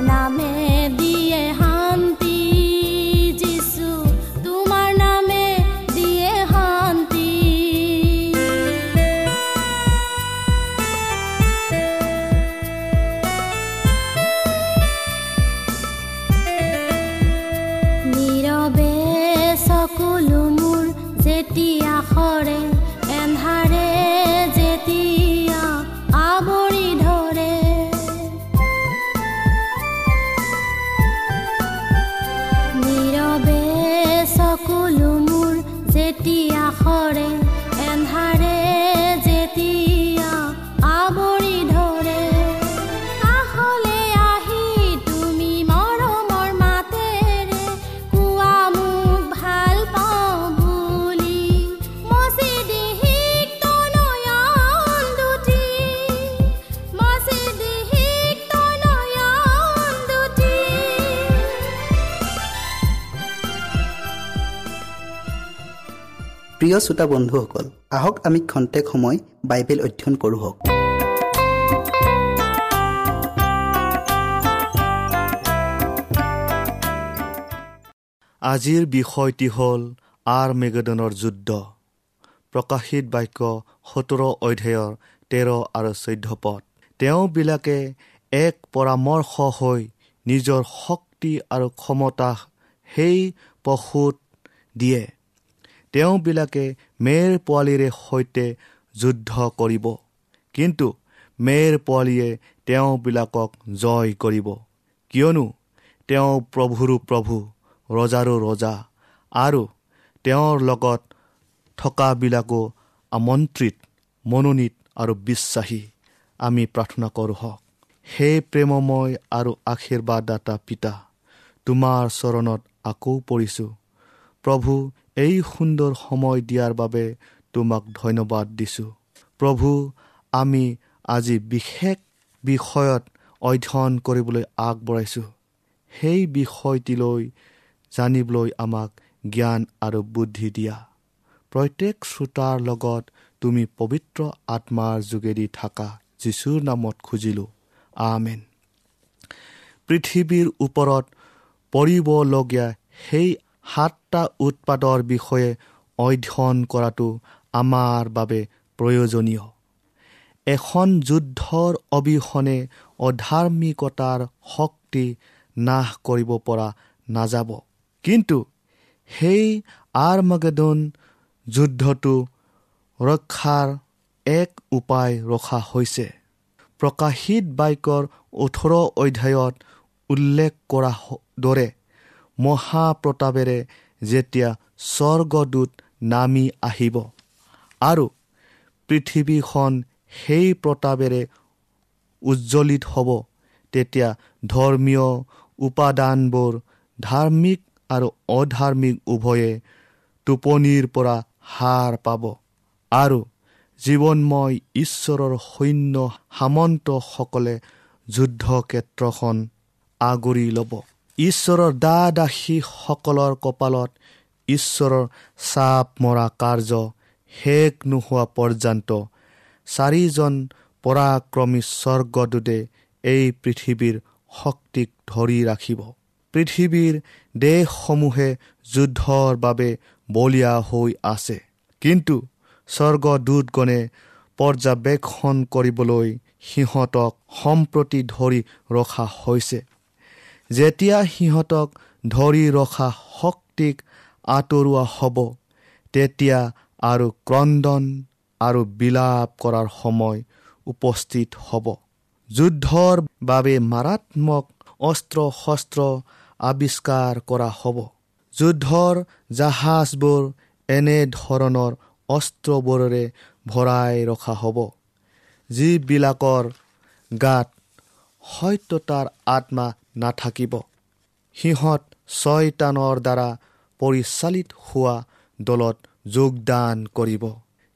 name প্ৰিয় শ্ৰোতা বন্ধুসকল আহক আমি খন্তেক সময় বাইবেল অধ্যয়ন কৰোঁ হওক। আজিৰ বিষয়টি হ'ল আৰ মেগদনৰ যুদ্ধ। প্ৰকাশিত বাক্য সোতৰ অধ্যায়ৰ তেৰ আৰু চৈধ্য পদ। তেওঁবিলাকে এক পৰামৰ্শ হৈ নিজৰ শক্তি আৰু ক্ষমতা সেই পশুত দিয়ে। তেওঁবিলাকে মেৰ পোৱালিৰে সৈতে যুদ্ধ কৰিব। কিন্তু মেৰ পোৱালীয়ে তেওঁবিলাকক জয় কৰিব। কিয়নো তেওঁ প্ৰভুৰো প্ৰভু ৰজাৰো ৰজা আৰু তেওঁৰ লগত থকাবিলাকো আমন্ত্ৰিত মনোনীত আৰু বিশ্বাসী। আমি প্ৰাৰ্থনা কৰোঁ হওক। সেই প্ৰেমময় আৰু আশীৰ্বাদদাতা পিতা তোমাৰ চৰণত আকৌ পৰিছোঁ। প্ৰভু এই সুন্দৰ সময় দিয়াৰ বাবে তোমাক ধন্যবাদ দিছোঁ। প্ৰভু আমি আজি বিশেষ বিষয়ত অধ্যয়ন কৰিবলৈ আগবঢ়াইছোঁ। সেই বিষয়টিলৈ জানিবলৈ আমাক জ্ঞান আৰু বুদ্ধি দিয়া। প্ৰত্যেক শ্ৰোতাৰ লগত তুমি পবিত্ৰ আত্মাৰ যোগেদি থাকা যীশুৰ নামত খুজিলোঁ। আমেন। পৃথিৱীৰ ওপৰত পৰিবলগীয়া সেই সাতটা উৎপাদৰ বিষয়ে অধ্যয়ন কৰাটো আমাৰ বাবে প্ৰয়োজনীয়। এখন যুদ্ধৰ অবিহনে অধাৰ্মিকতাৰ শক্তি নাশ কৰিব পৰা নাযাব। কিন্তু সেই আৰমাগেদন যুদ্ধটো ৰক্ষাৰ এক উপায় ৰখা হৈছে। প্ৰকাশিত বাক্যৰ ওঠৰ অধ্যায়ত উল্লেখ কৰা দৰে মহাপ্ৰতাপেৰে যেতিয়া স্বৰ্গদূত নামি আহিব। আৰু পৃথিৱীখন সেই প্ৰতাপেৰে উজ্জ্বলিত হ'ব। তেতিয়া ধৰ্মীয় উপাদানবোৰ ধাৰ্মিক আৰু অধাৰ্মিক উভয়ে টোপনিৰ পৰা হাৰ পাব। আৰু জীৱনময় ঈশ্বৰৰ সৈন্য সামন্তসকলে যুদ্ধক্ষেত্ৰখন আগুৰি ল'ব। ঈশ্বৰৰ দা দাসীসকলৰ কপালত ঈশ্বৰৰ চাপ মৰা কাৰ্য শেষ নোহোৱা পৰ্যন্ত চাৰিজন পৰাক্ৰমী স্বৰ্গদূতে এই পৃথিৱীৰ শক্তিক ধৰি ৰাখিব। পৃথিৱীৰ দেশসমূহে যুদ্ধৰ বাবে বলীয়া হৈ আছে। কিন্তু স্বৰ্গদূতগণে পৰ্যবেক্ষণ কৰিবলৈ সিহঁতক সম্প্ৰতি ধৰি ৰখা হৈছে। যেতিয়া সিহঁতক ধৰি ৰখা শক্তিক আঁতৰোৱা হ'ব তেতিয়া আৰু ক্ৰদন আৰু বিলাপ কৰাৰ সময় উপস্থিত হ'ব। যুদ্ধৰ বাবে মাৰাত্মক অস্ত্ৰ শস্ত্ৰ আৱিষ্কাৰ কৰা হ'ব। যুদ্ধৰ জাহাজবোৰ এনেধৰণৰ অস্ত্ৰবোৰেৰে ভৰাই ৰখা হ'ব যিবিলাকৰ গাত সত্যতাৰ আত্মা নাথাকিব। সিহঁত ছয়তানৰ দ্বাৰা পৰিচালিত হোৱা দলত যোগদান কৰিব।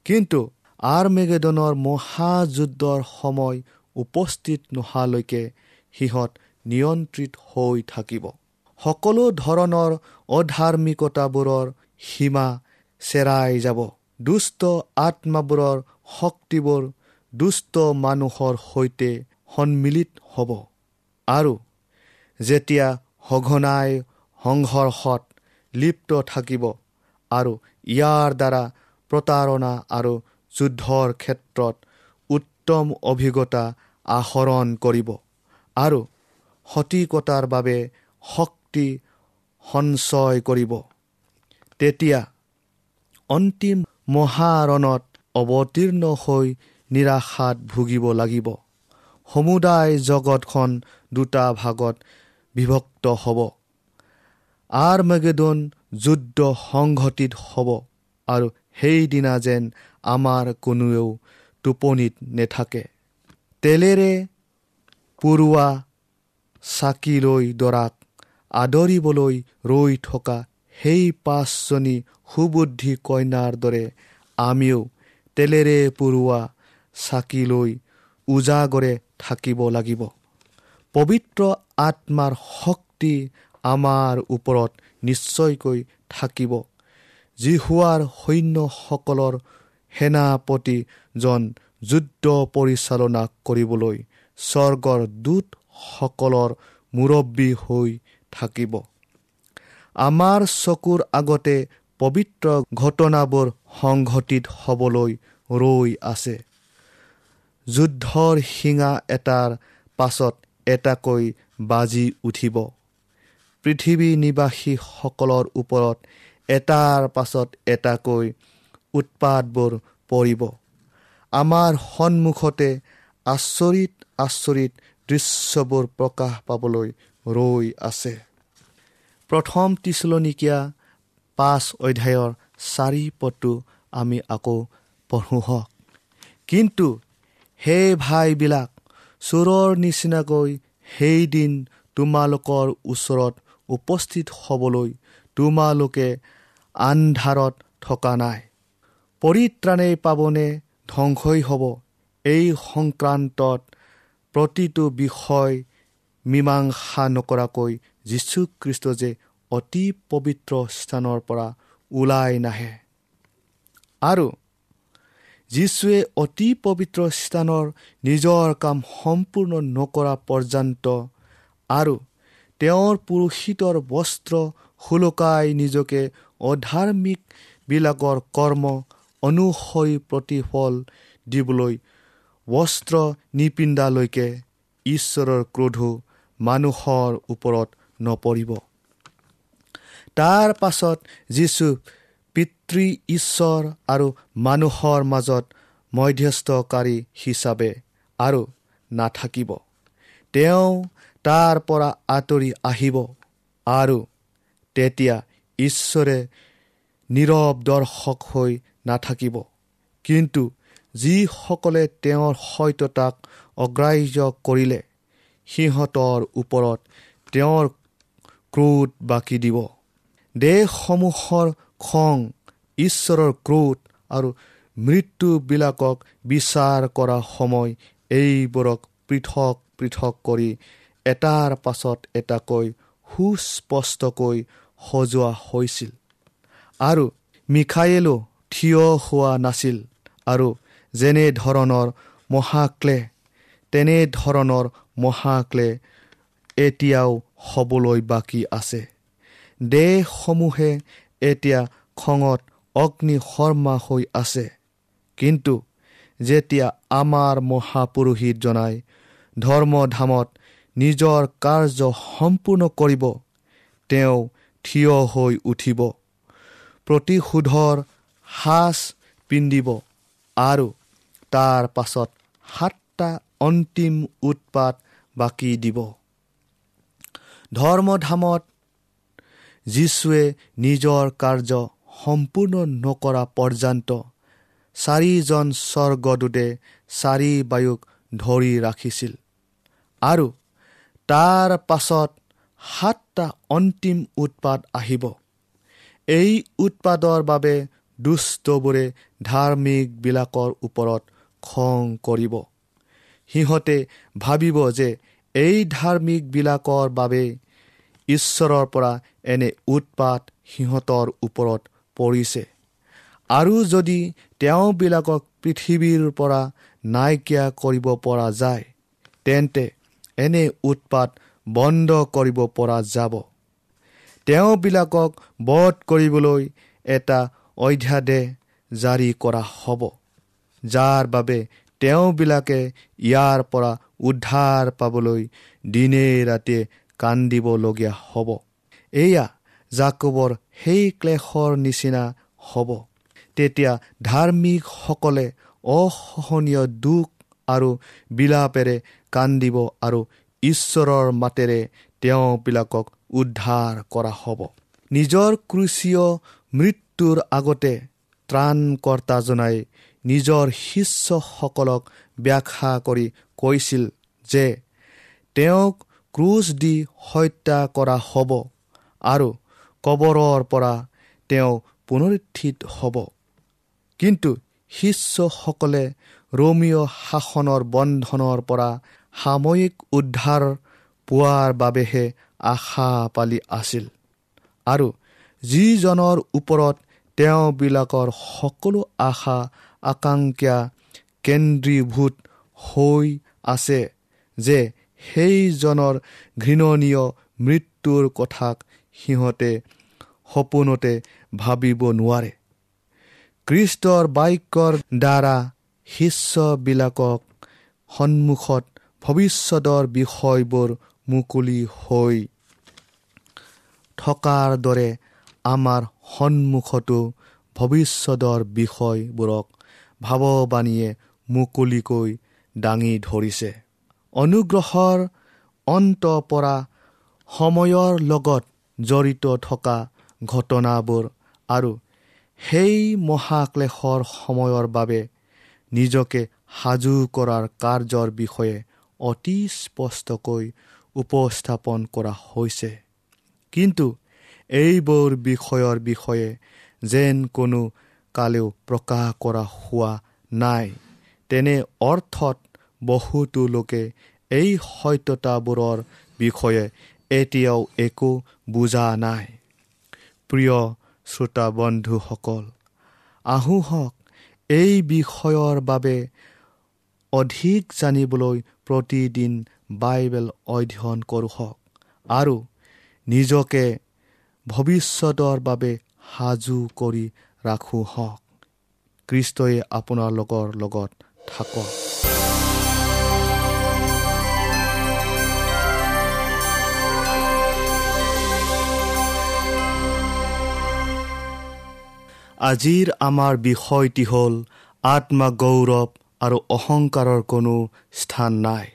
কিন্তু আৰ্মেগেডনৰ মহাযুদ্ধৰ সময় উপস্থিত নোহোৱালৈকে সিহঁত নিয়ন্ত্ৰিত হৈ থাকিব। সকলো ধৰণৰ অধাৰ্মিকতাবোৰৰ সীমা চেৰাই যাব। দুষ্ট আত্মাবোৰৰ শক্তিবোৰ দুষ্ট মানুহৰ সৈতে সন্মিলিত হ'ব। আৰু যেতিয়া সঘনাই সংঘৰ্ষত লিপ্ত থাকিব আৰু ইয়াৰ দ্বাৰা প্ৰতাৰণা আৰু যুদ্ধৰ ক্ষেত্ৰত উত্তম অভিজ্ঞতা আহৰণ কৰিব আৰু সঠিকতাৰ বাবে শক্তি সঞ্চয় কৰিব। তেতিয়া অন্তিম মহাৰণত অৱতীৰ্ণ হৈ নিৰাশাত ভুগিব লাগিব। সমুদায় জগতখন দুটা ভাগত বিভক্ত হ'ব। আৰ্মেগেদন যুদ্ধ সংঘটিত হ'ব আৰু সেইদিনা যেন আমাৰ কোনোৱেও টোপনিত নেথাকে। তেলেৰে পুৰুৱা চাকিলৈ দৰাক আদৰিবলৈ ৰৈ থকা সেই পাঁচজনী সুবুদ্ধি কইনাৰ দৰে আমিও তেলেৰে পুৰোৱা চাকিলৈ উজাগৰে থাকিব লাগিব। পবিত্ৰ আত্মাৰ শক্তি আমাৰ ওপৰত নিশ্চয়কৈ থাকিব। জিহুৱাৰ সৈন্যসকলৰ সেনাপতিজন যুদ্ধ পৰিচালনা কৰিবলৈ স্বৰ্গৰ দূতসকলৰ মুৰব্বী হৈ থাকিব। আমাৰ চকুৰ আগতে পবিত্ৰ ঘটনাবোৰ সংঘটিত হ'বলৈ ৰৈ আছে। যুদ্ধৰ শিঙা এটাৰ পাছত এটাকৈ বাজি উঠিব। পৃথিৱী নিবাসীসকলৰ ওপৰত এটাৰ পাছত এটাকৈ উৎপাতবোৰ পৰিব। আমাৰ সন্মুখতে আচৰিত আচৰিত দৃশ্যবোৰ প্ৰকাশ পাবলৈ ৰৈ আছে। প্ৰথম টিচলনিকীয়া পাঁচ অধ্যায়ৰ চাৰি পদটো আমি আকৌ পঢ়ো হওক। কিন্তু সেই ভাইবিলাক চোৰৰ নিচিনাকৈ সেইদিন তোমালোকৰ ওচৰত উপস্থিত হ'বলৈ তোমালোকে আন্ধাৰত থকা নাই। পৰিত্ৰাণেই পাবনে ধ্বংসই হ'ব। এই সংক্ৰান্তত প্ৰতিটো বিষয় মীমাংসা নকৰাকৈ যীশুখ্ৰীষ্ট যে অতি পবিত্ৰ স্থানৰ পৰা ওলাই নাহে। আৰু যীশুৱে অতি পবিত্ৰ স্থানৰ নিজৰ কাম সম্পূৰ্ণ নকৰা পৰ্যন্ত আৰু তেওঁৰ পুৰুষিতৰ বস্ত্ৰ সুলকাই নিজকে অধাৰ্মিকবিলাকৰ কৰ্ম অনুসৰি প্ৰতিফল দিবলৈ বস্ত্ৰ নিপিন্ধালৈকে ঈশ্বৰৰ ক্ৰোধো মানুহৰ ওপৰত নপৰিব। তাৰ পাছত যীশু পিতৃ ঈশ্বৰ আৰু মানুহৰ মাজত মধ্যস্থকাৰী হিচাপে আৰু নাথাকিব। তেওঁ তাৰ পৰা আঁতৰি আহিব আৰু তেতিয়া ঈশ্বৰে নীৰৱ দৰ্শক হৈ নাথাকিব। কিন্তু যিসকলে তেওঁৰ সত্যতাক অগ্ৰাহ্য কৰিলে সিহঁতৰ ওপৰত তেওঁৰ ক্ৰোধ বাকী দিব। দেশসমূহৰ খং ঈশ্বৰৰ ক্ৰোধ আৰু মৃত্যুবিলাকক বিচাৰ কৰা সময় এইবোৰক পৃথক পৃথক কৰি এটাৰ পাছত এটাকৈ সুস্পষ্টকৈ সজোৱা হৈছিল। আৰু মিখায়েলো থিয় হোৱা নাছিল আৰু যেনে ধৰণৰ মহাক্লে তেনেধৰণৰ মহাক্লে এতিয়াও হ'বলৈ বাকী আছে। দেশসমূহে এতিয়া খঙত অগ্নি শৰ্মা হৈ আছে। কিন্তু যেতিয়া আমাৰ মহাপুৰোহিতজনাই ধৰ্মধামত নিজৰ কাৰ্য সম্পূৰ্ণ কৰিব তেওঁ থিয় হৈ উঠিব প্ৰতিশোধৰ সাজ পিন্ধিব আৰু তাৰ পাছত সাতটা অন্তিম উৎপাত বাকী দিব। ধৰ্মধামত যীশুৱে নিজৰ কাৰ্য সম্পূৰ্ণ নকৰা পৰ্যন্ত চাৰিজন স্বৰ্গদূতে চাৰি বায়ুক ধৰি ৰাখিছিল। আৰু তাৰ পাছত সাতটা অন্তিম উৎপাত আহিব। এই উৎপাদৰ বাবে দুষ্টবোৰে ধাৰ্মিকবিলাকৰ ওপৰত খং কৰিব। সিহঁতে ভাবিব যে এই ধাৰ্মিকবিলাকৰ বাবে ঈশ্বৰৰ পৰা এনে উৎপাত সিহঁতৰ ওপৰত পৰিছে। আৰু যদি তেওঁবিলাকক পৃথিৱীৰ পৰা নাইকিয়া কৰিব পৰা যায় তেন্তে এনে উৎপাত বন্ধ কৰিব পৰা যাব। তেওঁবিলাকক বধ কৰিবলৈ এটা অধ্যাদেশ জাৰি কৰা হ'ব যাৰ বাবে তেওঁবিলাকে ইয়াৰ পৰা উদ্ধাৰ পাবলৈ দিনে ৰাতিয়ে কান্দিবলগীয়া হ'ব। এয়া জাকবৰ সেই ক্লেশৰ নিচিনা হ'ব। তেতিয়া ধাৰ্মিকসকলে অসহনীয় দুখ আৰু বিলাপেৰে কান্দিব আৰু ঈশ্বৰৰ মাতেৰে তেওঁবিলাকক উদ্ধাৰ কৰা হ'ব। নিজৰ ক্ৰুচীয় মৃত্যুৰ আগতে ত্ৰাণকৰ্তাজনাই নিজৰ শিষ্যসকলক ব্যাখ্যা কৰি কৈছিল যে তেওঁক ক্ৰুচ দি হত্যা কৰা হ'ব আৰু কবৰৰ পৰা তেওঁ পুনৰুত্থিত হ'ব। কিন্তু শিষ্যসকলে ৰোমিঅ' শাসনৰ বন্ধনৰ পৰা সাময়িক উদ্ধাৰ পোৱাৰ বাবেহে আশা পালি আছিল। আৰু যিজনৰ ওপৰত তেওঁবিলাকৰ সকলো আশা আকাংক্ষা কেন্দ্ৰীভূত হৈ আছে যে সেইজনৰ ঘৃণনীয় মৃত্যুৰ কথাক সিহঁতে সপোনতে ভাবিব নোৱাৰে। কৃষ্টৰ বাক্যৰ দ্বাৰা শিষ্যবিলাকক সন্মুখত ভৱিষ্যতৰ বিষয়বোৰ মুকলি হৈ থকাৰ দৰে আমাৰ সন্মুখতো ভৱিষ্যতৰ বিষয়বোৰক ভাৱবাণীয়ে মুকলিকৈ দাঙি ধৰিছে। অনুগ্ৰহৰ অন্ত পৰা সময়ৰ লগত জড়িত থকা ঘটনাবোৰ আৰু সেই মহাক্লেশৰ সময়ৰ বাবে নিজকে সাজু কৰাৰ কাৰ্যৰ বিষয়ে অতি স্পষ্টকৈ উপস্থাপন কৰা হৈছে। কিন্তু এইবোৰ বিষয়ৰ বিষয়ে যেন কোনো কালেও প্ৰকাশ কৰা হোৱা নাই তেনে অৰ্থত বহুতো লোকে এই সত্যতাবোৰৰ বিষয়ে এতিয়াও একো বুজা নাই। প্ৰিয় শ্ৰোতা বন্ধুসকল আহোঁহক এই বিষয়ৰ বাবে অধিক জানিবলৈ প্ৰতিদিন বাইবেল অধ্যয়ন কৰোঁ আৰু নিজকে ভৱিষ্যতৰ বাবে সাজু কৰি ৰাখোঁ হওক। কৃষ্টই আপোনালোকৰ লগত থাকক। আজিৰ আমাৰ বিষয়টি হ'ল আত্মগৌৰৱ আৰু অহংকাৰৰ কোনো স্থান নাই।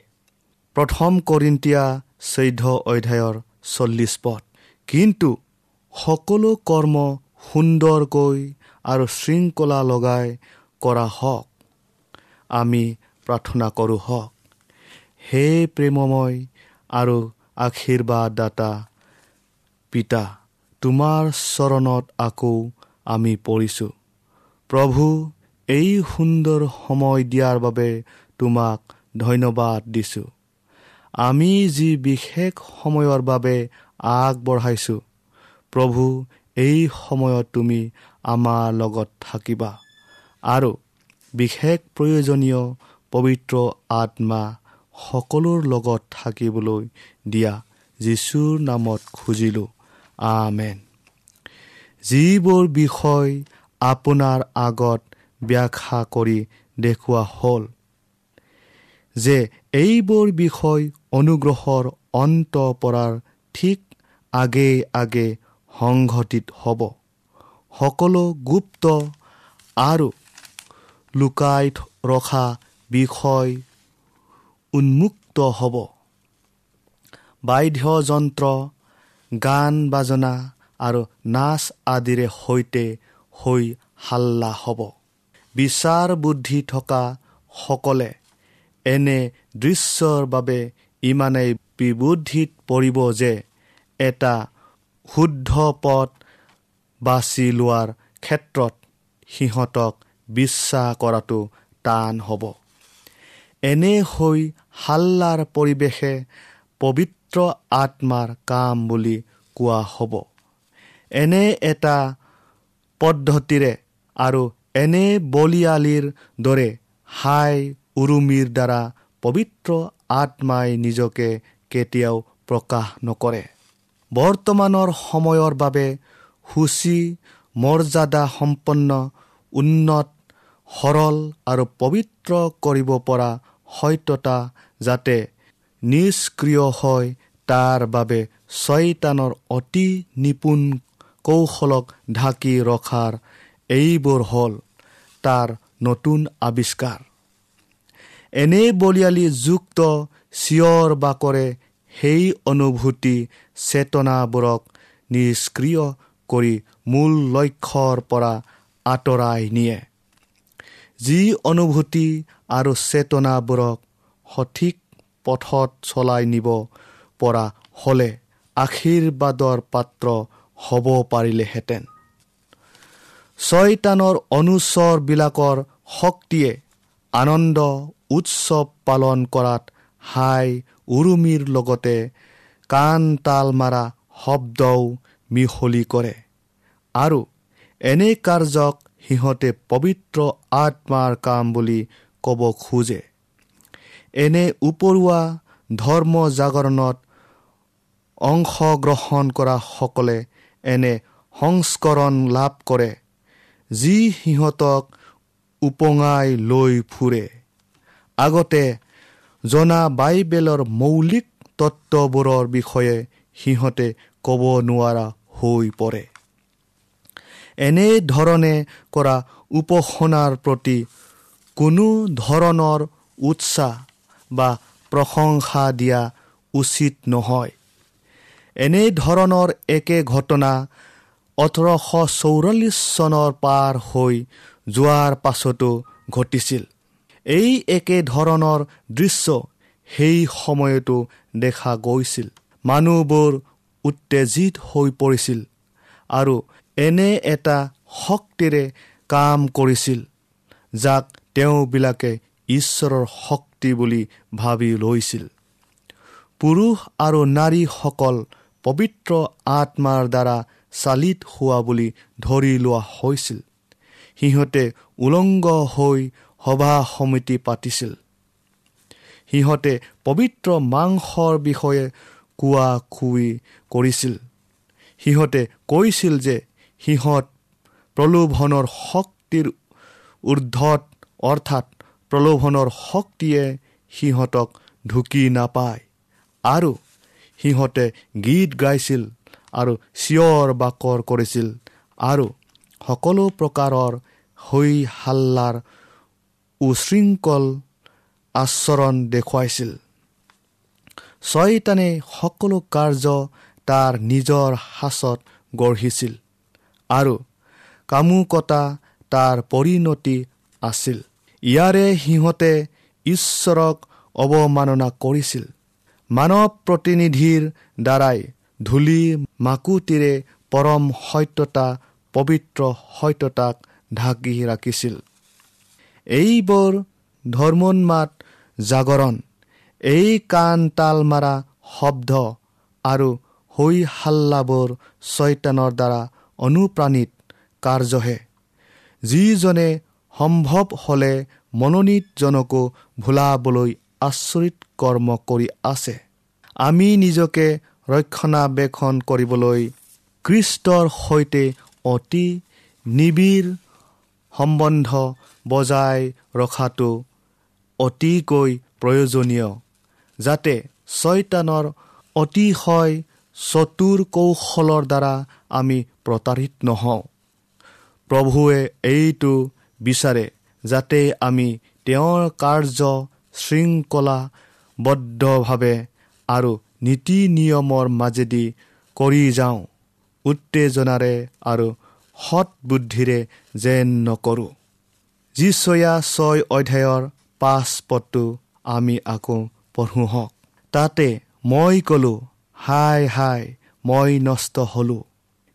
প্ৰথম কৰিন্তীয়া চৈধ্য অধ্যায়ৰ চল্লিছ পথ কিন্তু সকলো কৰ্ম সুন্দৰকৈ আৰু শৃংখলা লগাই কৰা হওক আমি প্ৰাৰ্থনা কৰোঁ হওক। হে প্ৰেমময় আৰু আশীৰ্বাদদাতা পিতা তোমাৰ চৰণত আকৌ আমি পৰিছোঁ। প্ৰভু এই সুন্দৰ সময় দিয়াৰ বাবে তোমাক ধন্যবাদ দিছোঁ। আমি যি বিশেষ সময়ৰ বাবে আগবঢ়াইছোঁ প্ৰভু এই সময়ত তুমি আমাৰ লগত থাকিবা আৰু বিশেষ প্ৰয়োজনীয় পবিত্ৰ আত্মা সকলোৰ লগত থাকিবলৈ দিয়া যীশুৰ নামত খুজিলোঁ। আমেন। যিবোৰ বিষয় আপোনাৰ আগত ব্যাখ্যা কৰি দেখুওৱা হ'ল যে এইবোৰ বিষয় অনুগ্ৰহৰ অন্ত পৰাৰ ঠিক আগে আগে সংঘটিত হ'ব। সকলো গুপ্ত আৰু লুকাই ৰখা বিষয় উন্মুক্ত হ'ব। বাদ্যযন্ত্ৰ গান বাজনা আৰু নাচ আদিৰে সৈতে হৈ হাল্লা হ'ব। বিচাৰ বুদ্ধি থকা সকলে এনে দৃশ্যৰ বাবে ইমানেই বিবুদ্ধিত পৰিব যে এটা শুদ্ধ পথ বাছি লোৱাৰ ক্ষেত্ৰত সিহঁতক বিশ্বাস কৰাটো টান হ'ব। এনে হৈ হাল্লাৰ পৰিৱেশে পবিত্ৰ আত্মাৰ কাম বুলি কোৱা হ'ব। এনে এটা পদ্ধতিৰে আৰু এনে বলিয়ালিৰ দৰে হাই উৰুমিৰ দ্বাৰা পবিত্ৰ আত্মাই নিজকে কেতিয়াও প্ৰকাশ নকৰে। বৰ্তমানৰ সময়ৰ বাবে সূচী মৰ্যাদা সম্পন্ন উন্নত সৰল আৰু পবিত্ৰ কৰিব পৰা সত্যতা যাতে নিষ্ক্ৰিয় হয় তাৰ বাবে ছয়তানৰ অতি নিপুণ কৌশলক ঢাকি ৰখাৰ এইবোৰ হ'ল তাৰ নতুন আৱিষ্কাৰ। এনে বলিয়ালি যুক্ত চিঞৰ বাকৰে সেই অনুভূতি চেতনাবোৰক নিষ্ক্ৰিয় কৰি মূল লক্ষ্যৰ পৰা আঁতৰাই নিয়ে। যি অনুভূতি আৰু চেতনাবোৰক সঠিক পথত চলাই নিব পৰা হ'লে আশীৰ্বাদৰ পাত্ৰ হ'ব পাৰিলেহেঁতেন। ছয়তানৰ অনুচৰবিলাকৰ শক্তিয়ে আনন্দ উৎসৱ পালন কৰাত হাই উৰুমিৰ লগতে কাণ তাল মাৰা শব্দও মিহলি কৰে। আৰু এনে কাৰ্যক সিহঁতে পবিত্ৰ আত্মাৰ কাম বুলি ক'ব খোজে। এনে উপৰুৱা ধৰ্ম জাগৰণত অংশগ্ৰহণ কৰাসকলে এনে সংস্কৰণ লাভ কৰে যি সিহঁতক উপঙাই লৈ ফুৰে। আগতে জনা বাইবেলৰ মৌলিক তত্ত্ববোৰৰ বিষয়ে সিহঁতে ক'ব নোৱাৰা হৈ পৰে। এনেধৰণে কৰা উপাসনাৰ প্ৰতি কোনো ধৰণৰ উৎসাহ বা প্ৰশংসা দিয়া উচিত নহয়। এনেধৰণৰ একে ঘটনা ওঠৰশ চৌৰাল্লিছ চনৰ পাৰ হৈ যোৱাৰ পাছতো ঘটিছিল। এই একে ধৰণৰ দৃশ্য সেই সময়তো দেখা গৈছিল। মানুহবোৰ উত্তেজিত হৈ পৰিছিল আৰু এনে এটা শক্তিৰে কাম কৰিছিল যাক তেওঁবিলাকে ঈশ্বৰৰ শক্তি বুলি ভাবি লৈছিল। পুৰুষ আৰু নাৰীসকল পবিত্ৰ আত্মাৰ দ্বাৰা চালিত হোৱা বুলি ধৰি লোৱা হৈছিল। সিহঁতে উলংগ হৈ সভা সমিতি পাতিছিল। সিহঁতে পবিত্ৰ মাংসৰ বিষয়ে কোৱা কুই কৰিছিল। সিহঁতে কৈছিল যে সিহঁত প্ৰলোভনৰ শক্তিৰ ঊৰ্ধত অৰ্থাৎ প্ৰলোভনৰ শক্তিয়ে সিহঁতক ঢুকি নাপায়। আৰু সিহঁতে গীত গাইছিল আৰু চিঞৰ বাকৰ কৰিছিল আৰু সকলো প্ৰকাৰৰ হৈ হাল্লাৰ উশৃংখল আচৰণ দেখুৱাইছিল। ছয়তানে সকলো কাৰ্য তাৰ নিজৰ সাঁচত গঢ়িছিল আৰু কামুকতা তাৰ পৰিণতি আছিল। ইয়াৰে সিহঁতে ঈশ্বৰক অৱমাননা কৰিছিল। মানৱ প্ৰতিনিধিৰ দ্বাৰাই ধূলি মাকুটিৰে পৰম সত্যতা পবিত্ৰ সত্যতাক ঢাকি ৰাখিছিল। এইবোৰ ধৰ্মোন্মাত জাগৰণ এই কাণ তাল মাৰা শব্দ আৰু হৈ হাল্লাবোৰ ছয়তানৰ দ্বাৰা অনুপ্ৰাণিত কাৰ্যহে। যিজনে সম্ভৱ হ'লে মনোনীতজনকো ভোলাবলৈ আচৰিত কৰ্ম কৰি আছে। আমি নিজকে ৰক্ষণাবেক্ষণ কৰিবলৈ কৃষ্টৰ সৈতে অতি নিবিড় সম্বন্ধ বজাই ৰখাটো অতিকৈ প্ৰয়োজনীয় যাতে ছয়তানৰ অতিশয় চতুৰ কৌশলৰ দ্বাৰা আমি প্ৰতাৰিত নহওঁ। প্ৰভুৱে এইটো বিচাৰে যাতে আমি তেওঁৰ কাৰ্য শৃংখলাবদ্ধভাৱে আৰু নীতি নিয়মৰ মাজেদি কৰি যাওঁ উত্তেজনাৰে আৰু সৎ বুদ্ধিৰে যেন নকৰোঁ। যিচয়া ছয় অধ্যায়ৰ পাঁচ পদটো আমি আকৌ পঢ়োঁ হওক। তাতে মই ক'লোঁ হাই হাই মই নষ্ট হ'লোঁ।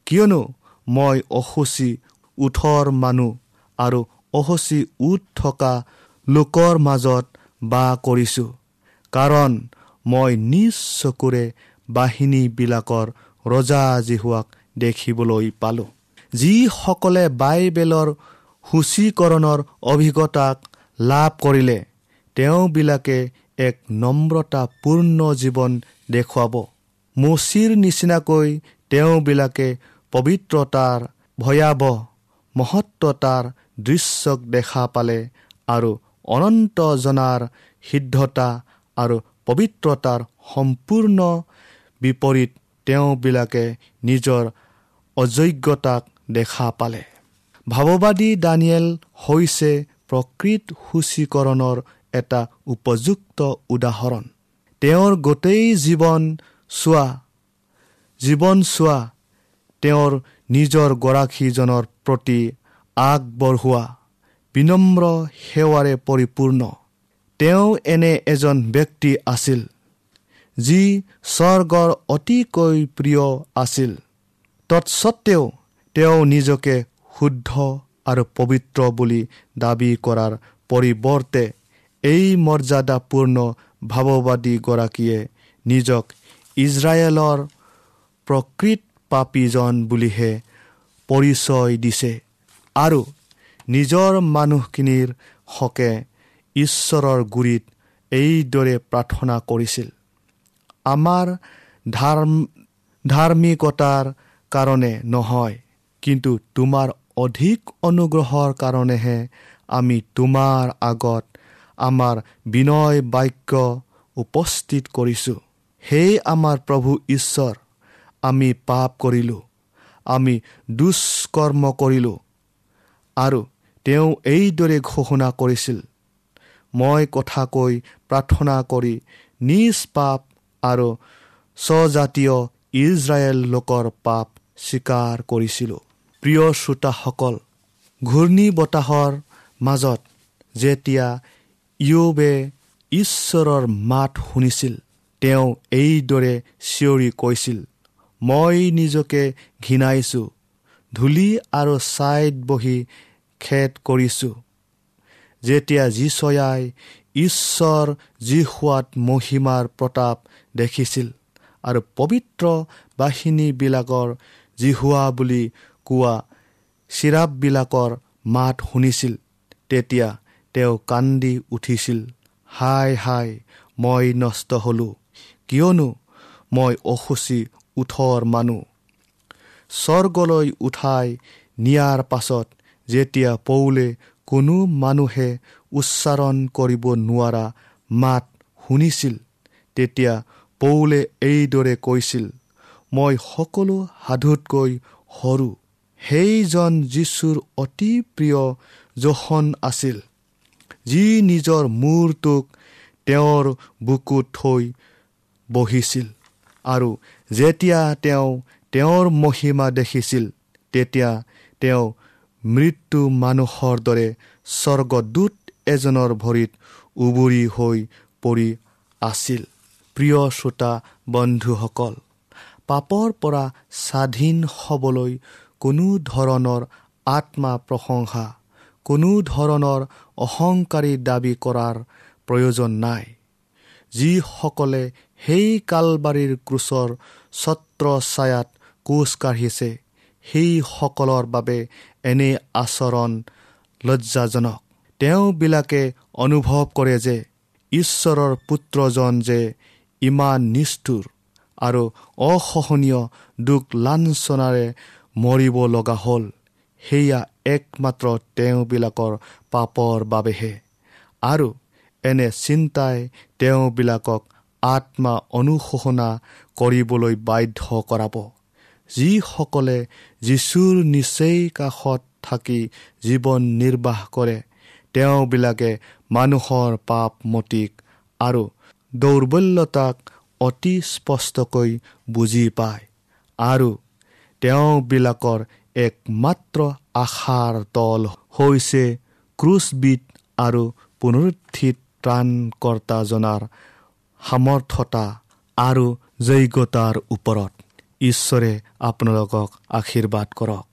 কিয়নো মই অসুচী ওঠৰ মানুহ আৰু অসুচী উঠ থকা লোকৰ মাজত বাস কৰিছোঁ। কাৰণ মই নিজ চকুৰে বাহিনীবিলাকৰ ৰজা জিহুৱাক দেখিবলৈ পালোঁ। যিসকলে বাইবেলৰ সূচীকৰণৰ অভিজ্ঞতাক লাভ কৰিলে তেওঁবিলাকে এক নম্ৰতাপূৰ্ণ জীৱন দেখুৱাব। মচিৰ নিচিনাকৈ তেওঁবিলাকে পবিত্ৰতাৰ ভয়াৱহ মহত্বতাৰ দৃশ্যক দেখা পালে আৰু অনন্ত জনাৰ সিদ্ধতা আৰু পবিত্ৰতাৰ সম্পূৰ্ণ বিপৰীত তেওঁবিলাকে নিজৰ অযোগ্যতাক দেখা পালে। ভাৱবাদী দানিয়েল হৈছে প্ৰকৃত সূচীকৰণৰ এটা উপযুক্ত উদাহৰণ। তেওঁৰ গোটেই জীৱন চোৱা জীৱন চোৱা তেওঁৰ নিজৰ গৰাকীজনৰ প্ৰতি আগবঢ়োৱা। বিনম্ৰ সেৱাৰে পৰিপূৰ্ণ। তেওঁ এনে এজন ব্যক্তি আছিল যি স্বৰ্গৰ অতিকৈ প্ৰিয় আছিল। তৎসত্বেও তেওঁ নিজকে শুদ্ধ আৰু পবিত্ৰ বুলি দাবী কৰাৰ পৰিৱৰ্তে এই মৰ্যাদাপূৰ্ণ ভাৱবাদীগৰাকীয়ে নিজক ইজৰাইলৰ প্ৰকৃত পাপীজন বুলিহে পৰিচয় দিছে আৰু নিজৰ মানুহখিনিৰ হকে ঈশ্বৰৰ গুৰিত এইদৰে প্ৰাৰ্থনা কৰিছিল। আমাৰ ধাৰ্ম ধাৰ্মিকতাৰ কাৰণে নহয় কিন্তু তোমাৰ অধিক অনুগ্ৰহৰ কাৰণেহে আমি তোমাৰ আগত আমাৰ বিনয় বাক্য উপস্থিত কৰিছোঁ। সেই আমাৰ প্ৰভু ঈশ্বৰ আমি পাপ কৰিলোঁ আমি দুষ্কৰ্ম কৰিলোঁ আৰু তেওঁ এইদৰে ঘোষণা কৰিছিল মই কথা কৈ প্ৰাৰ্থনা কৰি নিজ পাপ আৰু স্বজাতীয় ইজৰাইল লোকৰ পাপ স্বীকাৰ কৰিছিলোঁ। প্ৰিয় শ্ৰোতাসকল ঘূৰ্ণী বতাহৰ মাজত যেতিয়া ইয়োবে ঈশ্বৰৰ মাত শুনিছিল তেওঁ এইদৰে চিঞৰি কৈছিল মই নিজকে ঘৃণাইছোঁ ধূলি আৰু ছাইত বহি খেদ কৰিছোঁ। যেতিয়া যিচয়াই ঈশ্বৰ যি সোৱাদ মহিমাৰ প্ৰতাপ দেখিছিল আৰু পবিত্ৰ বাহিনীবিলাকৰ জিহুৱা বুলি কোৱা চিৰাপবিলাকৰ মাত শুনিছিল তেতিয়া তেওঁ কান্দি উঠিছিল। হাই হাই মই নষ্ট হ'লোঁ। কিয়নো মই অসুচী ওঠৰ মানুহ। স্বৰ্গলৈ উঠাই নিয়াৰ পাছত যেতিয়া পৌলে কোনো মানুহে উচ্চাৰণ কৰিব নোৱাৰা মাত শুনিছিল তেতিয়া পৌলে এইদৰে কৈছিল মই সকলো সাধুতকৈ সৰু। সেইজন যীশুৰ অতি প্ৰিয় জোখন আছিল যি নিজৰ মূৰটোক তেওঁৰ বুকুত থৈ বহিছিল আৰু যেতিয়া তেওঁ তেওঁৰ মহিমা দেখিছিল তেতিয়া তেওঁ মৃত্যু মানুহৰ দৰে স্বৰ্গদূত এজনৰ ভৰিত উবৰি হৈ পৰি আছিল। প্ৰিয় শ্ৰোতা বন্ধুসকল পাপৰ পৰা স্বাধীন হ'বলৈ কোনো ধৰণৰ আত্মা প্ৰশংসা কোনো ধৰণৰ অহংকাৰী দাবী কৰাৰ প্ৰয়োজন নাই। যিসকলে সেই কালবাৰীৰ ক্ৰুচৰ ছত্ৰ ছায়াত কোচ কাঢ়িছে সেইসকলৰ বাবে এনে আচৰণ লজ্জাজনক। তেওঁবিলাকে অনুভৱ কৰে যে ঈশ্বৰৰ পুত্ৰজন যে ইমান নিষ্ঠুৰ আৰু অসহনীয় দুখ লাঞ্চনাৰে মৰিব লগা হ'ল সেয়া একমাত্ৰ তেওঁবিলাকৰ পাপৰ বাবেহে। আৰু এনে চিন্তাই তেওঁবিলাকক আত্মা অনুশোচনা কৰিবলৈ বাধ্য কৰাব। যিসকলে যীশুৰ নিচেই কাষত থাকি জীৱন নিৰ্বাহ কৰে তেওঁবিলাকে মানুহৰ পাপ মতিক আৰু দৌৰ্বল্যতাক অতি স্পষ্টকৈ বুজি পায় আৰু তেওঁবিলাকৰ একমাত্ৰ আশাৰ তল হৈছে ক্ৰুচবিদ আৰু পুনৰুত্থিত ত্ৰাণকৰ্তাজনাৰ সামৰ্থতা আৰু যোগ্যতাৰ ওপৰত। ঈশ্বৰে আপোনালোকক আশীৰ্বাদ কৰক।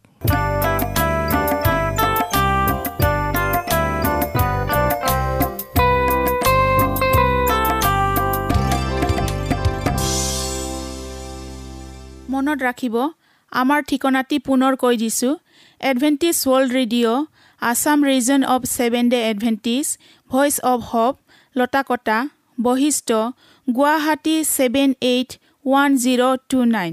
মনত ৰাখিব আমাৰ ঠিকনাটি পুনৰ কৈ দিছোঁ। Adventist world radio' Assam region of seven day Adventist voice of hope Latakata Basistha Guwahati seven eight one zero' two nine